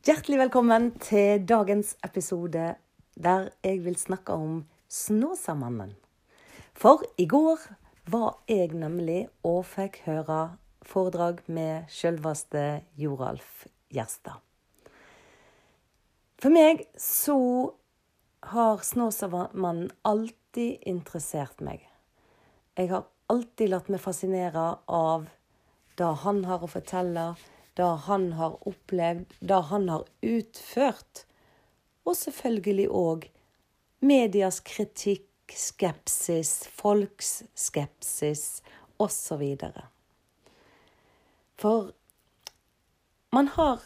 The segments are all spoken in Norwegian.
Hjertelig velkommen til dagens episode der jeg vil snakke om Snåsamannen. For i går var jeg nemlig og fikk høre foredrag med sjølveste Joralf Gjerstad. For meg så har Snåsamannen alltid interessert meg. Jeg har alltid latt meg fascinere av det han har å fortelle, det han har opplevd, det han har utført. Og selvfølgelig òg medias kritikk, skepsis, folks skepsis osv. For man har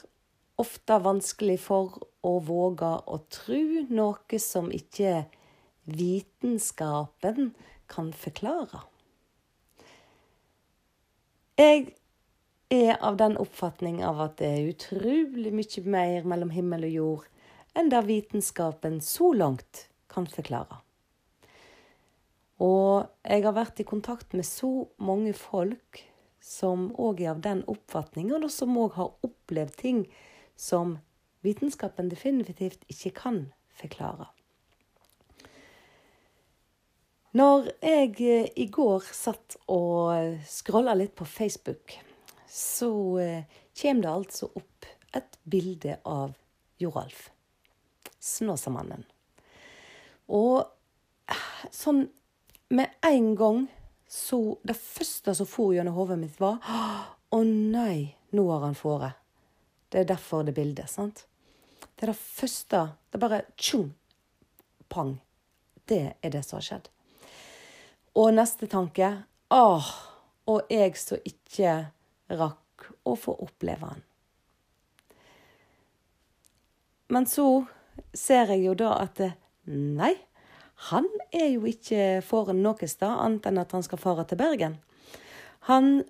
ofte vanskelig for å våge å tro noe som ikke vitenskapen kan forklare. Jeg er av den oppfatning av at det er utrolig mye mer mellom himmel og jord enn det vitenskapen så langt kan forklare. Og jeg har vært i kontakt med så mange folk som òg er av den oppfatningen, og som òg har opplevd ting som vitenskapen definitivt ikke kan forklare. Når jeg eh, i går satt og scrolla litt på Facebook, så eh, kommer det altså opp et bilde av Joralf. Snåsamannen. Og eh, sånn med en gang så Det første som for gjennom hodet mitt, var Å nei, nå har han fåret. Det er derfor det bildet, sant? Det er det første Det er bare tjung, pang. Det er det som har skjedd. Og neste tanke Åh, og jeg som ikke rakk å få oppleve han. Men så ser jeg jo da at nei, han er jo ikke foran noe sted annet enn at han skal fare til Bergen. Han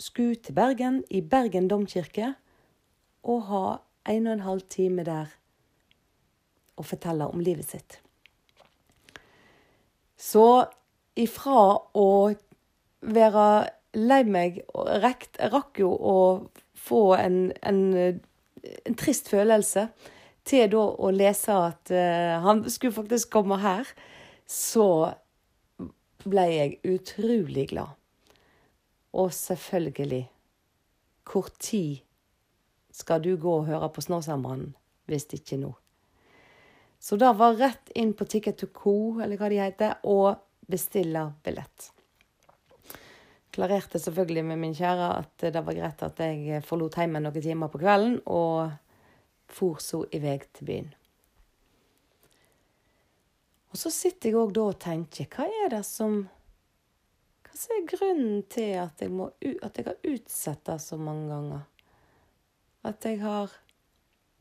skulle til Bergen, i Bergen domkirke, og ha en og en halv time der og fortelle om livet sitt. Så ifra å være lei meg rekt, Jeg rakk jo å få en, en, en, trist følelse til da å lese at uh, han skulle faktisk komme her. Så ble jeg utrolig glad. Og selvfølgelig Hvor tid skal du gå og høre på Snåsamannen hvis ikke nå? Så da var rett inn på Ticket to Co, eller hva de heter, og bestille billett. Klarerte selvfølgelig med min kjære at det var greit at jeg forlot hjemmet noen timer på kvelden, og for så i vei til byen. Og så sitter jeg òg da og tenker, hva er det som Hva er grunnen til at jeg, må, at jeg har utsatt det så mange ganger? At jeg har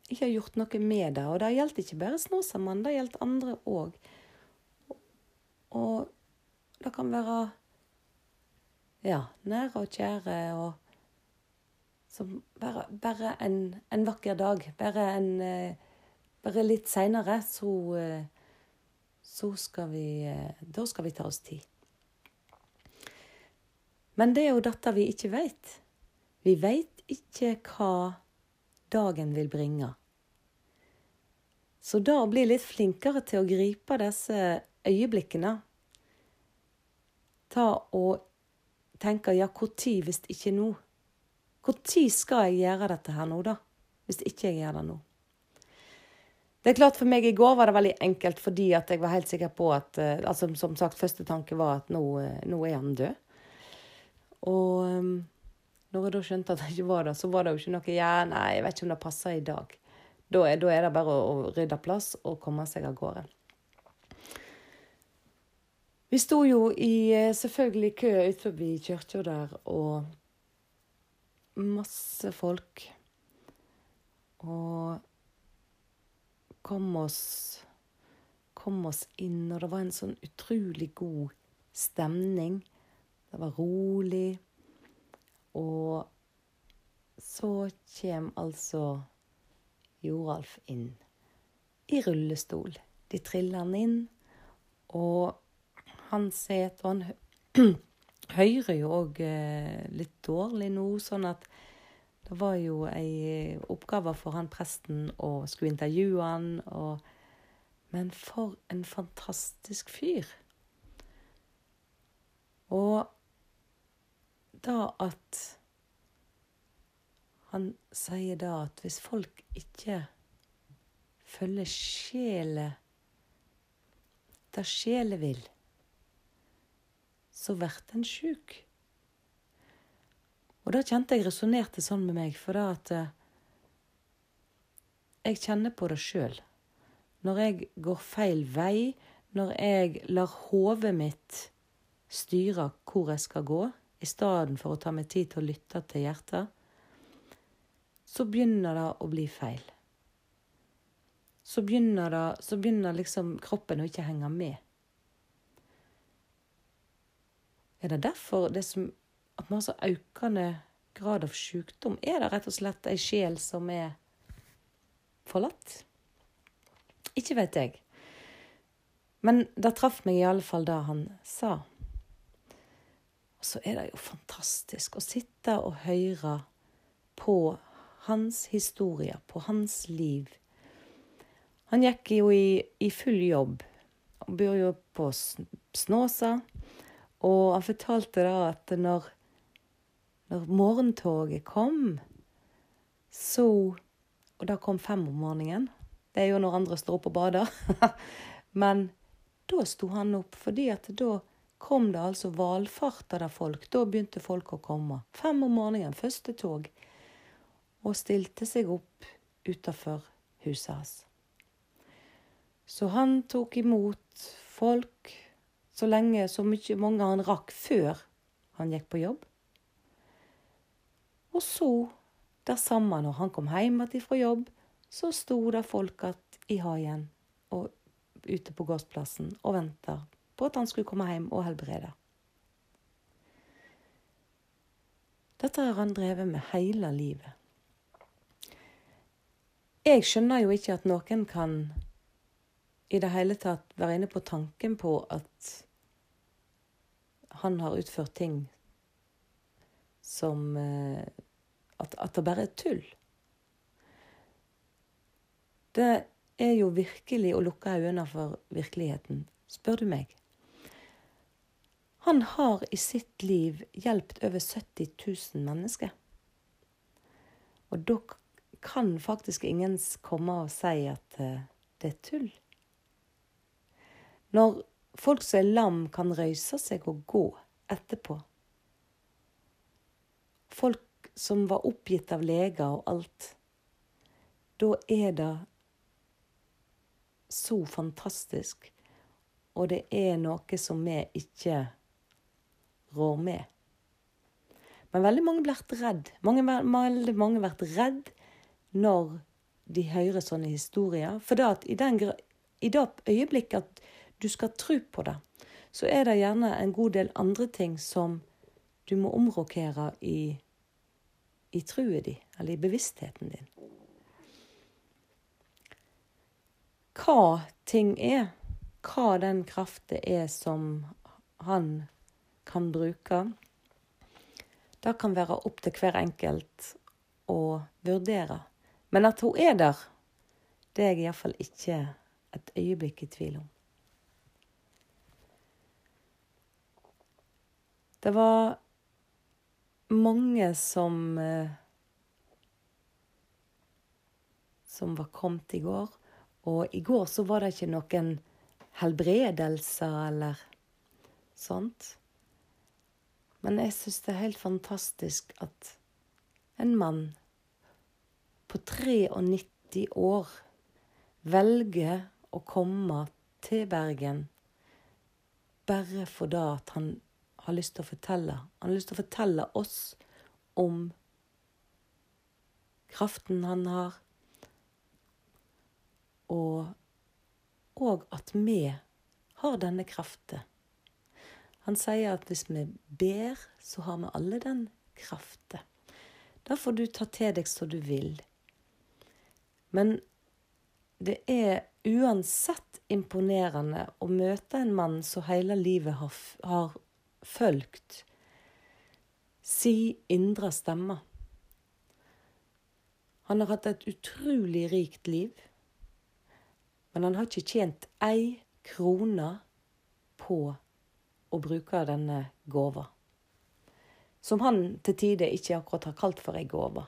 ikke har gjort noe med det. Og det gjaldt ikke bare Snåsamannen, det gjaldt andre òg. Og det kan være ja, nære og kjære og som bare, bare en, en, vakker dag. Bare, en, eh, bare litt seinere så, eh, så skal vi eh, Da skal vi ta oss tid. Men det er jo dette vi ikke veit. Vi veit ikke hva dagen vil bringe. Så da å bli litt flinkere til å gripe disse øyeblikkene ta og tenke ja, når hvis ikke nå? Når skal jeg gjøre dette her nå, da? Hvis ikke jeg gjør det nå. Det er klart For meg i går var det veldig enkelt fordi at jeg var helt sikker på at uh, altså Som sagt, første tanke var at nå, uh, nå er han død. Og um, når jeg da skjønte at det ikke var det, så var det jo ikke noe Ja, nei, jeg vet ikke om det passer i dag. Da er, da er det bare å, å rydde plass og komme seg av gårde. Vi sto jo i eh, selvfølgelig kø utenfor kirka der, og masse folk. Og kom oss kom oss inn, og det var en sånn utrolig god stemning. Det var rolig. Og så kjem altså Joralf inn i rullestol. De triller han inn, og han sitter Og han hører jo òg eh, litt dårlig nå, sånn at Det var jo ei oppgave for han presten å skulle intervjue han, og Men for en fantastisk fyr. Og da at Han sier da at hvis folk ikke følger sjela det sjela vil, så blir en sjuk. Og da kjente jeg resonnerte sånn med meg, for da at eh, jeg kjenner på det sjøl. Når jeg går feil vei, når jeg lar hodet mitt styre hvor jeg skal gå, i stedet for å ta meg tid til å lytte til hjertet, så begynner det å bli feil. Så begynner, det, så begynner liksom kroppen å ikke henge med. Er det derfor det som, at vi har så økende grad av sykdom? Er det rett og slett ei sjel som er forlatt? Ikke vet jeg. Men det traff meg i alle fall det han sa. Og så er det jo fantastisk å sitte og høre på hans historie, på hans liv. Han gikk jo i, i full jobb. Han bor jo på Snåsa. Og han fortalte da at når, når morgentoget kom, så Og da kom fem om morgenen. Det er jo når andre står opp og bader. Men da sto han opp, fordi at da kom det altså valfarter av folk. Da begynte folk å komme. Fem om morgenen, første tog. Og stilte seg opp utafor huset hans. Så han tok imot folk så lenge, så mye mange han rakk før han gikk på jobb. Og så, det samme når han kom hjem igjen fra jobb, så sto det folk att i haien og ute på gårdsplassen og venta på at han skulle komme hjem og helbrede. Dette har han drevet med hele livet. Jeg skjønner jo ikke at noen kan i det hele tatt være inne på tanken på at han har utført ting som eh, at, at det bare er tull. Det er jo virkelig å lukke øynene for virkeligheten, spør du meg. Han har i sitt liv hjulpet over 70 000 mennesker. Og da kan faktisk ingen komme og si at eh, det er tull. Når folk som er lam, kan røyse seg og gå etterpå. Folk som var oppgitt av leger og alt. Da er det så fantastisk, og det er noe som vi ikke rår med. Men veldig mange blir redd. Mange, veldig mange blir redd når de hører sånne historier. For i, den, i det øyeblikket at du skal tro på det, så er det gjerne en god del andre ting som du må omrokere i, i trua di, eller i bevisstheten din. Hva ting er, hva den kraften er som han kan bruke. Det kan være opp til hver enkelt å vurdere. Men at hun er der, det er jeg iallfall ikke et øyeblikk i tvil om. Det var mange som eh, Som var kommet i går. Og i går så var det ikke noen helbredelser eller sånt. Men jeg syns det er helt fantastisk at en mann på 93 år velger å komme til Bergen bare fordi han har lyst til å fortelle. Han har lyst til å fortelle oss om kraften han har, og, og at vi har denne kraften. Han sier at hvis vi ber, så har vi alle den kraften. Da får du ta til deg som du vil. Men det er uansett imponerende å møte en mann som hele livet har, har fulgt si indre stemme. Han har hatt et utrolig rikt liv. Men han har ikke tjent ei krone på å bruke denne gåva. Som han til tider ikke akkurat har kalt for ei gåve.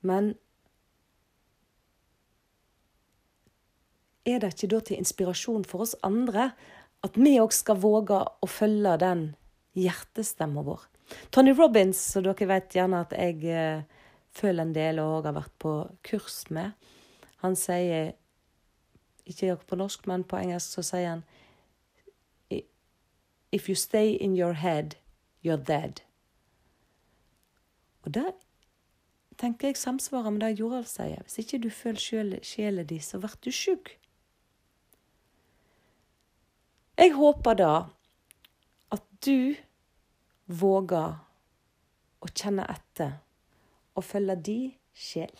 Men er det ikke da til inspirasjon for oss andre at vi òg skal våge å følge den hjertestemma vår? Tony Robins, som dere vet gjerne at jeg eh, føler en del og har vært på kurs med, han sier Ikke på norsk, men på engelsk så sier han If you stay in your head, you're dead. Og det tenker jeg samsvarer med det Joralf sier. Hvis ikke du føler sjela di, så blir du sjuk. Jeg håper da at du våger å kjenne etter og følge di sjel.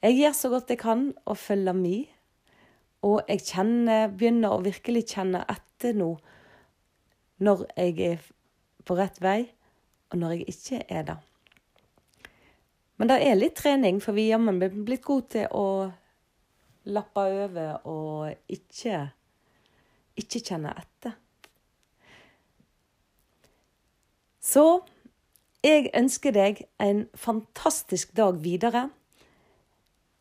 Jeg gjør så godt jeg kan å følge mi, og jeg kjenner, begynner å virkelig kjenne etter nå når jeg er på rett vei, og når jeg ikke er det. Men det er litt trening, for vi er blitt gode til å lappe over og ikke ikke kjenner etter. Så jeg ønsker deg en fantastisk dag videre.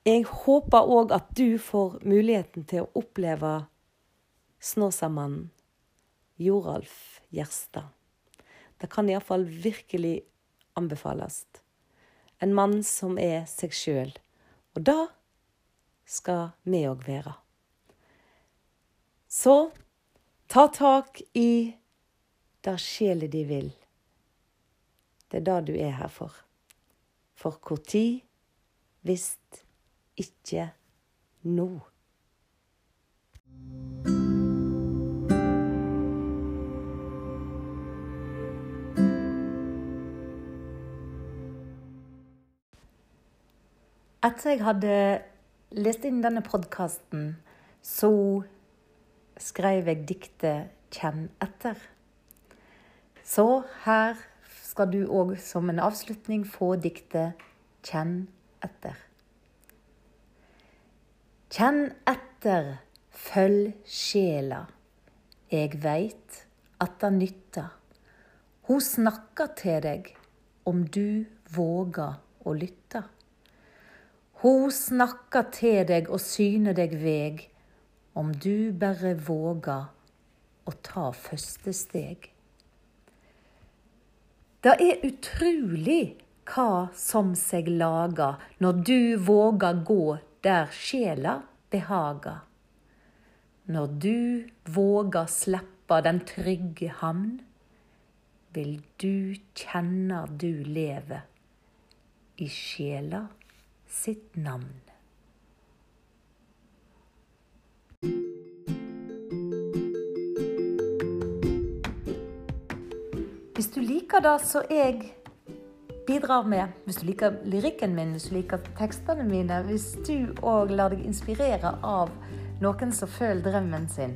Jeg håper òg at du får muligheten til å oppleve Snåsamannen Joralf Gjerstad. Det kan iallfall virkelig anbefales. En mann som er seg sjøl. Og det skal vi òg være. Så Ta tak i der sjelen de vil. Det er det du er her for. For hvor tid, hvis ikke nå. Etter jeg hadde lest inn denne podkasten, så skrev jeg diktet 'Kjenn etter'. Så her skal du òg som en avslutning få diktet 'Kjenn etter'. Kjenn etter, følg sjela. Eg veit at det nytter. Hun snakker til deg om du våger å lytte. Hun snakker til deg og syner deg veg om du bare våger å ta første steg. Det er utrolig hva som seg lager når du våger gå der sjela behager. Når du våger slippe den trygge hamn, vil du kjenne du lever i sjela sitt navn. Hvis du liker det som jeg bidrar med, hvis du liker lyrikken min, hvis du liker tekstene mine, hvis du òg lar deg inspirere av noen som føler drømmen sin,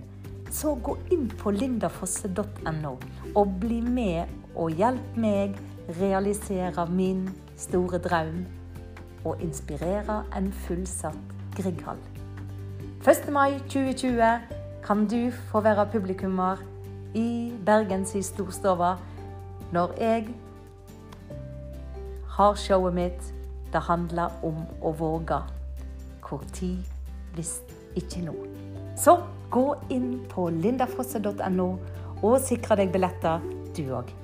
så gå inn på lindafosse.no og bli med og hjelp meg realisere min store drøm og inspirere en fullsatt Grieghall. 1. mai 2020 kan du få være publikummer i Bergens Storstova når jeg har showet mitt. Det handler om å våge. Hvor tid, hvis ikke nå. Så gå inn på lindafrosse.no og sikre deg billetter, du òg.